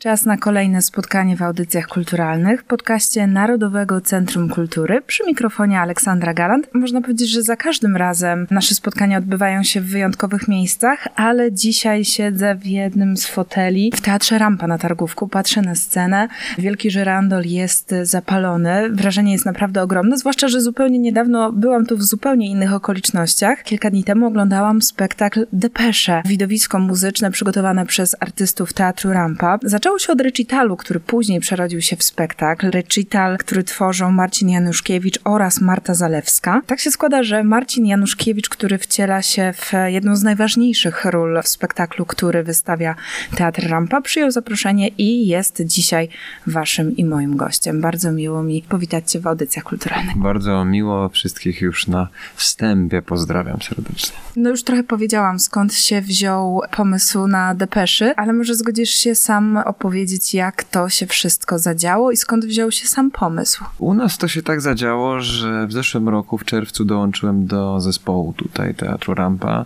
Czas na kolejne spotkanie w audycjach kulturalnych, podcaście Narodowego Centrum Kultury. Przy mikrofonie Aleksandra Galant. Można powiedzieć, że za każdym razem nasze spotkania odbywają się w wyjątkowych miejscach, ale dzisiaj siedzę w jednym z foteli w Teatrze Rampa na Targówku, patrzę na scenę. Wielki żyrandol jest zapalony. Wrażenie jest naprawdę ogromne, zwłaszcza, że zupełnie niedawno byłam tu w zupełnie innych okolicznościach. Kilka dni temu oglądałam spektakl Depesze, widowisko muzyczne przygotowane przez artystów Teatru Rampa. Zaczęło Zaczęło się od recitalu, który później przerodził się w spektakl. Recital, który tworzą Marcin Januszkiewicz oraz Marta Zalewska. Tak się składa, że Marcin Januszkiewicz, który wciela się w jedną z najważniejszych ról w spektaklu, który wystawia Teatr Rampa, przyjął zaproszenie i jest dzisiaj waszym i moim gościem. Bardzo miło mi powitać cię w audycjach kulturalnych. Bardzo miło wszystkich już na wstępie. Pozdrawiam serdecznie. No już trochę powiedziałam, skąd się wziął pomysł na depeszy, ale może zgodzisz się sam opowiedzieć, jak to się wszystko zadziało i skąd wziął się sam pomysł? U nas to się tak zadziało, że w zeszłym roku, w czerwcu, dołączyłem do zespołu tutaj Teatru Rampa.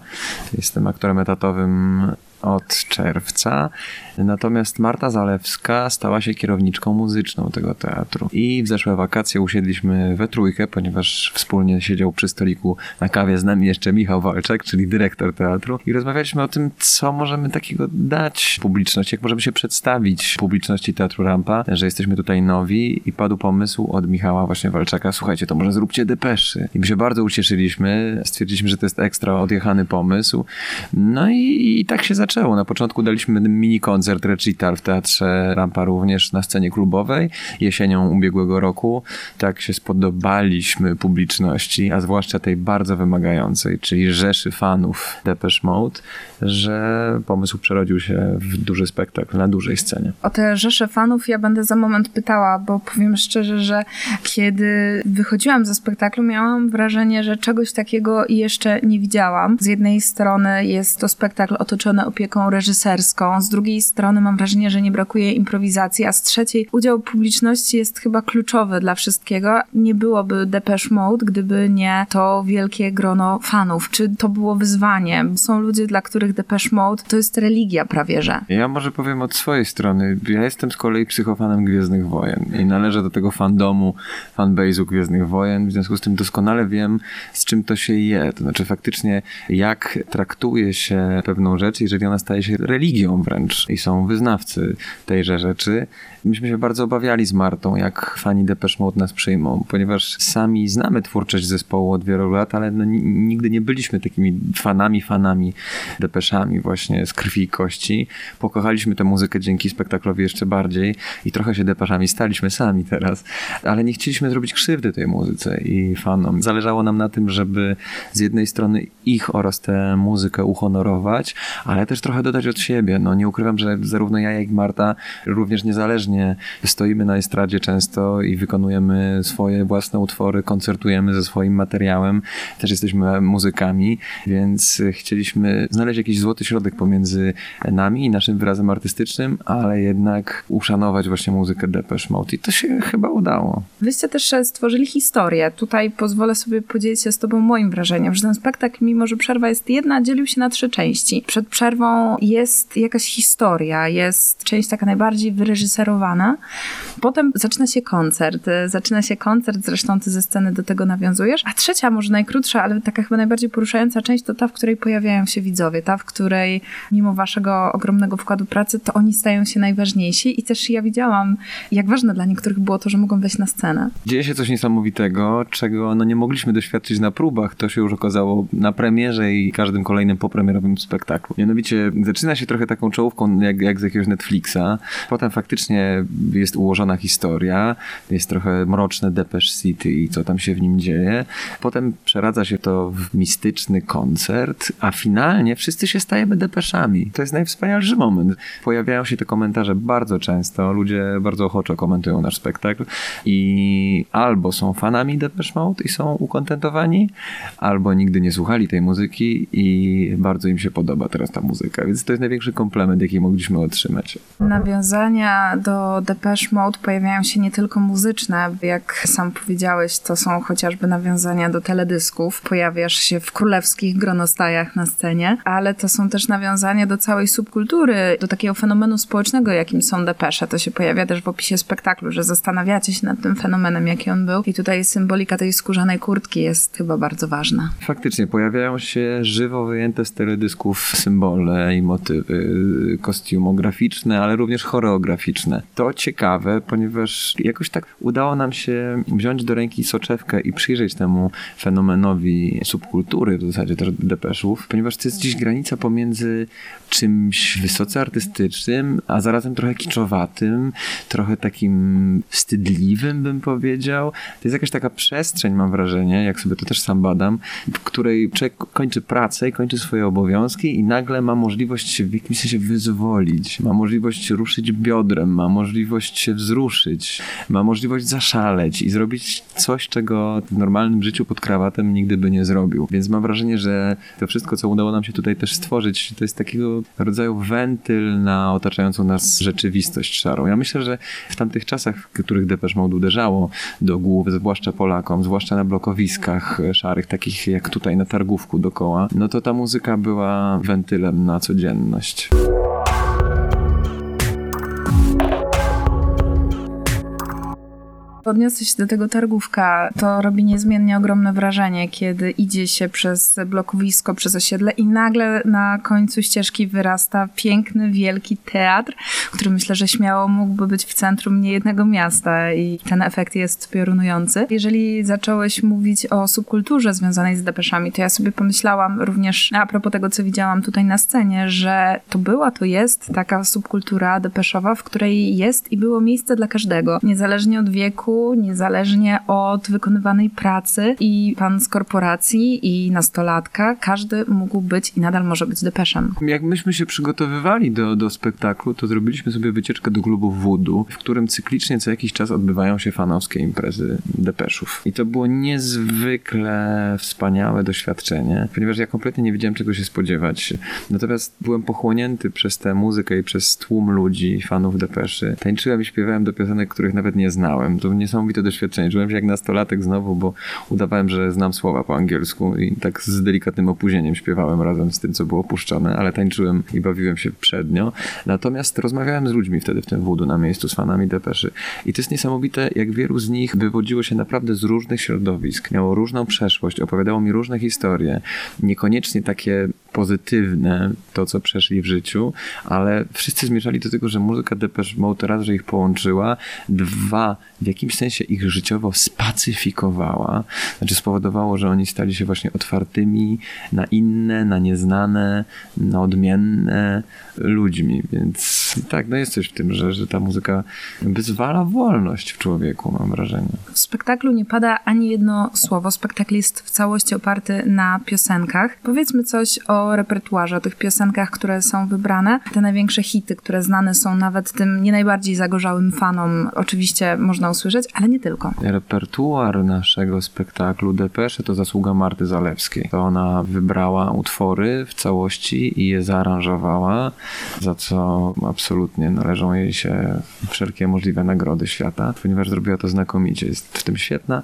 Jestem aktorem etatowym od czerwca. Natomiast Marta Zalewska stała się kierowniczką muzyczną tego teatru. I w zeszłe wakacje usiedliśmy we trójkę, ponieważ wspólnie siedział przy stoliku na kawie z nami jeszcze Michał Walczek, czyli dyrektor teatru. I rozmawialiśmy o tym, co możemy takiego dać publiczności, jak możemy się przedstawić publiczności Teatru Rampa, że jesteśmy tutaj nowi i padł pomysł od Michała właśnie Walczaka, słuchajcie, to może zróbcie depeszy. I my się bardzo ucieszyliśmy, stwierdziliśmy, że to jest ekstra odjechany pomysł. No i, i tak się zaczęło zaczęło. Na początku daliśmy mini koncert recital w Teatrze Rampa również na scenie klubowej jesienią ubiegłego roku. Tak się spodobaliśmy publiczności, a zwłaszcza tej bardzo wymagającej, czyli rzeszy fanów Depeche Mode, że pomysł przerodził się w duży spektakl na dużej scenie. O te rzesze fanów ja będę za moment pytała, bo powiem szczerze, że kiedy wychodziłam ze spektaklu, miałam wrażenie, że czegoś takiego jeszcze nie widziałam. Z jednej strony jest to spektakl otoczony opieką opieką reżyserską. Z drugiej strony mam wrażenie, że nie brakuje improwizacji, a z trzeciej udział publiczności jest chyba kluczowy dla wszystkiego. Nie byłoby Depeche Mode, gdyby nie to wielkie grono fanów. Czy to było wyzwanie? Są ludzie, dla których Depeche Mode to jest religia prawie, że. Ja może powiem od swojej strony. Ja jestem z kolei psychofanem Gwiezdnych Wojen i należę do tego fandomu, fanbase'u Gwiezdnych Wojen. W związku z tym doskonale wiem, z czym to się je. To znaczy faktycznie, jak traktuje się pewną rzecz, jeżeli ona staje się religią wręcz i są wyznawcy tejże rzeczy. Myśmy się bardzo obawiali z Martą, jak fani Depeche Mode nas przyjmą, ponieważ sami znamy twórczość zespołu od wielu lat, ale no, nigdy nie byliśmy takimi fanami, fanami Depeszami właśnie z krwi i kości. Pokochaliśmy tę muzykę dzięki spektaklowi jeszcze bardziej i trochę się Depeszami staliśmy sami teraz, ale nie chcieliśmy zrobić krzywdy tej muzyce i fanom. Zależało nam na tym, żeby z jednej strony ich oraz tę muzykę uhonorować, ale też trochę dodać od siebie. No nie ukrywam, że zarówno ja, jak i Marta również niezależnie stoimy na estradzie często i wykonujemy swoje własne utwory, koncertujemy ze swoim materiałem. Też jesteśmy muzykami, więc chcieliśmy znaleźć jakiś złoty środek pomiędzy nami i naszym wyrazem artystycznym, ale jednak uszanować właśnie muzykę Depeche Mode i to się chyba udało. Wyście też stworzyli historię. Tutaj pozwolę sobie podzielić się z tobą moim wrażeniem, że ten spektakl, mimo że przerwa jest jedna, dzielił się na trzy części. Przed przerwą jest jakaś historia, jest część taka najbardziej wyreżyserowana. Potem zaczyna się koncert. Zaczyna się koncert, zresztą ty ze sceny do tego nawiązujesz. A trzecia, może najkrótsza, ale taka chyba najbardziej poruszająca część to ta, w której pojawiają się widzowie. Ta, w której mimo waszego ogromnego wkładu pracy, to oni stają się najważniejsi. I też ja widziałam, jak ważne dla niektórych było to, że mogą wejść na scenę. Dzieje się coś niesamowitego, czego no nie mogliśmy doświadczyć na próbach. To się już okazało na premierze i każdym kolejnym popremierowym spektaklu. Mianowicie zaczyna się trochę taką czołówką jak, jak z jakiegoś Netflixa. Potem faktycznie jest ułożona historia, jest trochę mroczne Depeche City i co tam się w nim dzieje. Potem przeradza się to w mistyczny koncert, a finalnie wszyscy się stajemy Depeszami. To jest najwspanialszy moment. Pojawiają się te komentarze bardzo często, ludzie bardzo ochoczo komentują nasz spektakl i albo są fanami Depeche Mode i są ukontentowani, albo nigdy nie słuchali tej muzyki i bardzo im się podoba teraz ta muzyka. Muzyka, więc to jest największy komplement, jaki mogliśmy otrzymać. Nawiązania do Depeche Mode pojawiają się nie tylko muzyczne, jak sam powiedziałeś, to są chociażby nawiązania do teledysków. Pojawiasz się w królewskich gronostajach na scenie, ale to są też nawiązania do całej subkultury, do takiego fenomenu społecznego, jakim są Depesze. To się pojawia też w opisie spektaklu, że zastanawiacie się nad tym fenomenem, jaki on był. I tutaj symbolika tej skórzanej kurtki jest chyba bardzo ważna. Faktycznie pojawiają się żywo wyjęte z teledysków symbole i motywy kostiumograficzne, ale również choreograficzne. To ciekawe, ponieważ jakoś tak udało nam się wziąć do ręki soczewkę i przyjrzeć temu fenomenowi subkultury, w zasadzie też depeszów, ponieważ to jest gdzieś granica pomiędzy czymś wysoce artystycznym, a zarazem trochę kiczowatym, trochę takim wstydliwym, bym powiedział. To jest jakaś taka przestrzeń, mam wrażenie, jak sobie to też sam badam, w której człowiek kończy pracę i kończy swoje obowiązki i nagle ma możliwość się w jakimś sensie wyzwolić, ma możliwość ruszyć biodrem, ma możliwość się wzruszyć, ma możliwość zaszaleć i zrobić coś, czego w normalnym życiu pod krawatem nigdy by nie zrobił. Więc mam wrażenie, że to wszystko, co udało nam się tutaj też stworzyć, to jest takiego rodzaju wentyl na otaczającą nas rzeczywistość szarą. Ja myślę, że w tamtych czasach, w których Depeche Mode uderzało do głów, zwłaszcza Polakom, zwłaszcza na blokowiskach szarych, takich jak tutaj na targówku dokoła, no to ta muzyka była wentylem na codzienność. Odniosę się do tego targówka. To robi niezmiennie ogromne wrażenie, kiedy idzie się przez blokowisko, przez osiedle i nagle na końcu ścieżki wyrasta piękny, wielki teatr, który myślę, że śmiało mógłby być w centrum niejednego miasta i ten efekt jest piorunujący. Jeżeli zacząłeś mówić o subkulturze związanej z depeszami, to ja sobie pomyślałam również a propos tego, co widziałam tutaj na scenie, że to była, to jest taka subkultura depeszowa, w której jest i było miejsce dla każdego, niezależnie od wieku, niezależnie od wykonywanej pracy i pan z korporacji i nastolatka, każdy mógł być i nadal może być depeszem. Jak myśmy się przygotowywali do, do spektaklu, to zrobiliśmy sobie wycieczkę do klubu Voodoo, w którym cyklicznie co jakiś czas odbywają się fanowskie imprezy depeszów. I to było niezwykle wspaniałe doświadczenie, ponieważ ja kompletnie nie wiedziałem czego się spodziewać. Natomiast byłem pochłonięty przez tę muzykę i przez tłum ludzi, fanów depeszy. Tańczyłem i śpiewałem do piosenek, których nawet nie znałem. To niesamowite doświadczenie. Czułem się jak nastolatek znowu, bo udawałem, że znam słowa po angielsku i tak z delikatnym opóźnieniem śpiewałem razem z tym, co było opuszczone, ale tańczyłem i bawiłem się przednio. Natomiast rozmawiałem z ludźmi wtedy w tym wudu na miejscu, z fanami depeszy. I to jest niesamowite, jak wielu z nich wywodziło się naprawdę z różnych środowisk, miało różną przeszłość, opowiadało mi różne historie, niekoniecznie takie pozytywne, to co przeszli w życiu, ale wszyscy zmierzali do tego, że muzyka Depeche Mode raz, że ich połączyła, dwa, w jakimś sensie ich życiowo spacyfikowała, znaczy spowodowało, że oni stali się właśnie otwartymi na inne, na nieznane, na odmienne ludźmi, więc tak, no jest coś w tym, że, że ta muzyka wyzwala wolność w człowieku, mam wrażenie. W spektaklu nie pada ani jedno słowo. Spektakl jest w całości oparty na piosenkach. Powiedzmy coś o repertuarze, o tych piosenkach, które są wybrane. Te największe hity, które znane są nawet tym nie najbardziej zagorzałym fanom, oczywiście można usłyszeć, ale nie tylko. Repertuar naszego spektaklu Depesze to zasługa Marty Zalewskiej. To ona wybrała utwory w całości i je zaaranżowała, za co absolutnie należą jej się wszelkie możliwe nagrody świata, ponieważ zrobiła to znakomicie. Jest w tym świetna.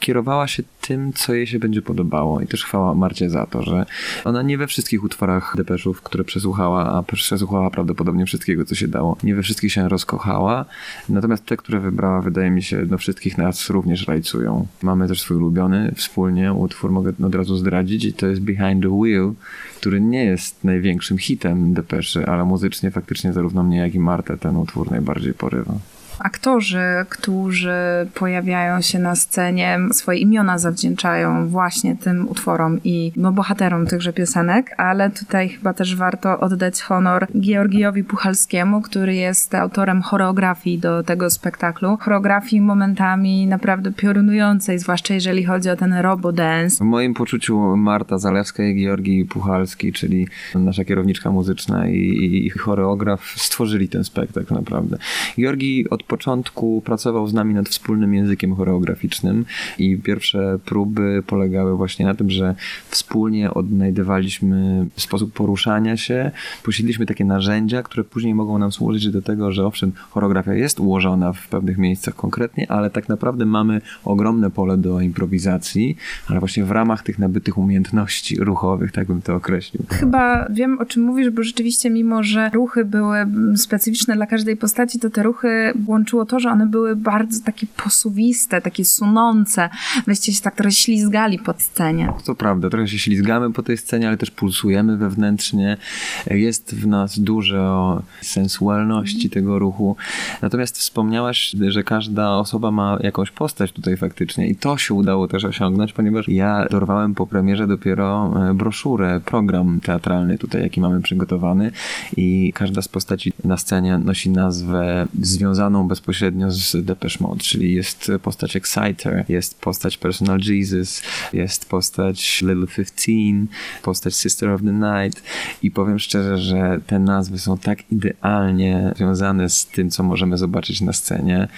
Kierowała się tym, co jej się będzie podobało. I też chwała Marcie za to, że ona nie we wszystkich utworach Depeszów, które przesłuchała, a przesłuchała prawdopodobnie wszystkiego, co się dało, nie we wszystkich się rozkochała, natomiast te, które wybrała, wydaje mi się, no wszystkich nas również rajcują. Mamy też swój ulubiony wspólnie utwór, mogę od razu zdradzić i to jest Behind the Wheel, który nie jest największym hitem Depeszy, ale muzycznie faktycznie zarówno mnie, jak i Martę ten utwór najbardziej porywa aktorzy, którzy pojawiają się na scenie, swoje imiona zawdzięczają właśnie tym utworom i no, bohaterom tychże piosenek, ale tutaj chyba też warto oddać honor Georgiowi Puchalskiemu, który jest autorem choreografii do tego spektaklu. Choreografii momentami naprawdę piorunującej, zwłaszcza jeżeli chodzi o ten robo dance. W moim poczuciu Marta Zalewska i Georgi Puchalski, czyli nasza kierowniczka muzyczna i, i choreograf stworzyli ten spektakl naprawdę. Georgi od początku pracował z nami nad wspólnym językiem choreograficznym i pierwsze próby polegały właśnie na tym, że wspólnie odnajdywaliśmy sposób poruszania się, posiedliśmy takie narzędzia, które później mogą nam służyć do tego, że owszem, choreografia jest ułożona w pewnych miejscach konkretnie, ale tak naprawdę mamy ogromne pole do improwizacji, ale właśnie w ramach tych nabytych umiejętności ruchowych, tak bym to określił. Chyba wiem, o czym mówisz, bo rzeczywiście mimo, że ruchy były specyficzne dla każdej postaci, to te ruchy łączyło to, że one były bardzo takie posuwiste, takie sunące. Weźcie się tak trochę ślizgali pod scenie. To prawda, trochę się ślizgamy po tej scenie, ale też pulsujemy wewnętrznie. Jest w nas dużo sensualności tego ruchu. Natomiast wspomniałaś, że każda osoba ma jakąś postać tutaj faktycznie i to się udało też osiągnąć, ponieważ ja dorwałem po premierze dopiero e, broszurę, program teatralny tutaj, jaki mamy przygotowany i każda z postaci na scenie nosi nazwę związaną bezpośrednio z Depeche Mode, czyli jest postać Exciter, jest postać Personal Jesus, jest postać Little 15, postać Sister of the Night i powiem szczerze, że te nazwy są tak idealnie związane z tym, co możemy zobaczyć na scenie,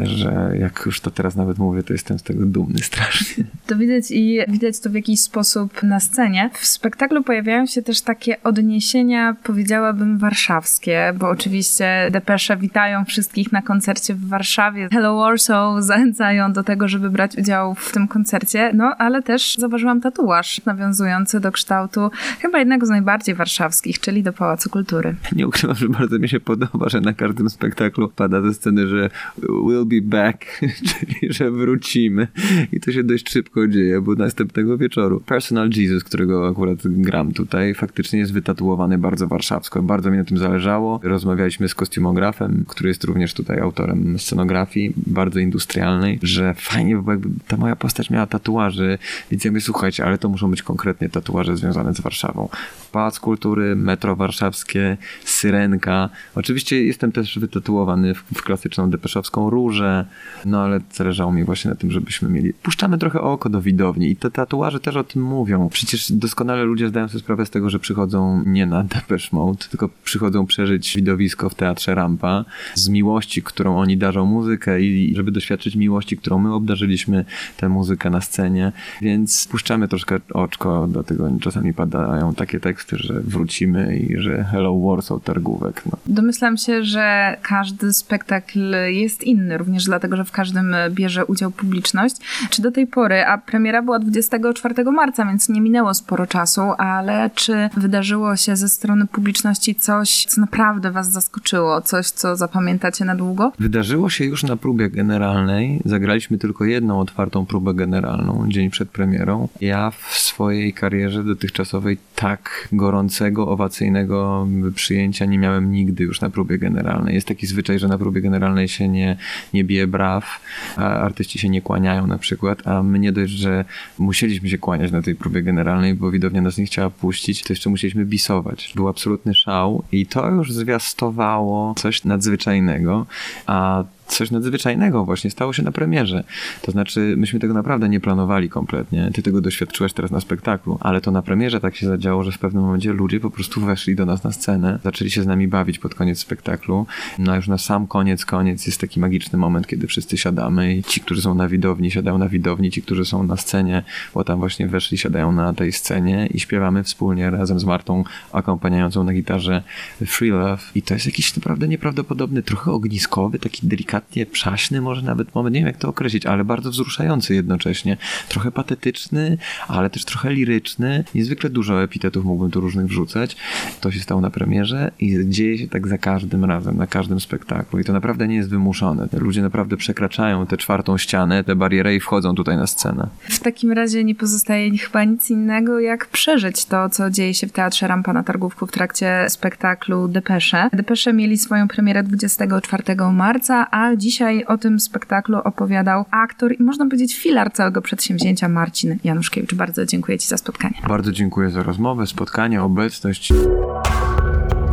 że jak już to teraz nawet mówię, to jestem z tego dumny strasznie. To widać i widać to w jakiś sposób na scenie. W spektaklu pojawiają się też takie odniesienia, powiedziałabym, warszawskie, bo oczywiście Depesze witają wszystkich na koncercie w Warszawie. Hello Warsaw zachęcają do tego, żeby brać udział w tym koncercie, no ale też zauważyłam tatuaż nawiązujący do kształtu chyba jednego z najbardziej warszawskich, czyli do Pałacu Kultury. Nie ukrywam, że bardzo mi się podoba, że na każdym spektaklu pada ze sceny, że we'll be back, czyli że wrócimy. I to się dość szybko dzieje, bo następnego wieczoru Personal Jesus, którego akurat gram tutaj, faktycznie jest wytatuowany bardzo warszawsko. Bardzo mi na tym zależało. Rozmawialiśmy z kostiumografem, który jest również tutaj autorem scenografii, bardzo industrialnej, że fajnie by było, jakby ta moja postać miała tatuaży, więc ja mówię, słuchajcie, ale to muszą być konkretnie tatuaże związane z Warszawą. Pałac Kultury, metro warszawskie, syrenka. Oczywiście jestem też wytatuowany w, w klasyczną depeszowską różę, no ale zależało mi właśnie na tym, żebyśmy mieli... Puszczamy trochę oko do widowni i te tatuaże też o tym mówią. Przecież doskonale ludzie zdają sobie sprawę z tego, że przychodzą nie na Depeche Mode, tylko przychodzą przeżyć widowisko w Teatrze Rampa z miłości, którą oni darzą muzykę i żeby doświadczyć miłości, którą my obdarzyliśmy tę muzykę na scenie, więc puszczamy troszkę oczko, dlatego czasami padają takie teksty, że wrócimy i że Hello Warsaw targówek. No. Domyślam się, że każdy spektakl jest inny, również dlatego, że w każdym bierze udział publiczność. Czy do tej pory, a premiera była 24 marca, więc nie minęło sporo czasu, ale czy wydarzyło się ze strony publiczności coś, co naprawdę was zaskoczyło, coś, co zapamiętacie na długo? Wydarzyło się już na próbie generalnej. Zagraliśmy tylko jedną otwartą próbę generalną, dzień przed premierą. Ja w swojej karierze dotychczasowej tak gorącego, owacyjnego przyjęcia nie miałem nigdy już na próbie generalnej. Jest taki zwyczaj, że na próbie generalnej się nie, nie bije braw, a artyści się nie kłaniają na przykład, a my nie dość, że musieliśmy się kłaniać na tej próbie generalnej, bo widownia nas nie chciała puścić, to jeszcze musieliśmy bisować. Był absolutny szał i to już zwiastowało coś nadzwyczajnego, a coś nadzwyczajnego właśnie stało się na premierze. To znaczy, myśmy tego naprawdę nie planowali kompletnie. Ty tego doświadczyłeś teraz na spektaklu, ale to na premierze tak się zadziało, że w pewnym momencie ludzie po prostu weszli do nas na scenę, zaczęli się z nami bawić pod koniec spektaklu. No a już na sam koniec, koniec jest taki magiczny moment, kiedy wszyscy siadamy i ci, którzy są na widowni, siadają na widowni, ci, którzy są na scenie, bo tam właśnie weszli, siadają na tej scenie i śpiewamy wspólnie razem z Martą akompaniującą na gitarze Free Love. I to jest jakiś naprawdę nieprawdopodobny, trochę ogniskowy, taki delikatny delikatnie przaśny, może nawet moment, nie wiem jak to określić, ale bardzo wzruszający jednocześnie. Trochę patetyczny, ale też trochę liryczny. Niezwykle dużo epitetów mógłbym tu różnych wrzucać. To się stało na premierze i dzieje się tak za każdym razem, na każdym spektaklu. I to naprawdę nie jest wymuszone. Ludzie naprawdę przekraczają tę czwartą ścianę, tę barierę i wchodzą tutaj na scenę. W takim razie nie pozostaje chyba nic innego, jak przeżyć to, co dzieje się w Teatrze Rampa na Targówku w trakcie spektaklu Depesze. Depesze mieli swoją premierę 24 marca, a dzisiaj o tym spektaklu opowiadał aktor i można powiedzieć filar całego przedsięwzięcia Marcin Januszkiewicz. Bardzo dziękuję Ci za spotkanie. Bardzo dziękuję za rozmowę, spotkanie, obecność.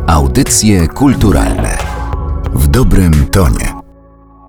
Audycje kulturalne w dobrym tonie.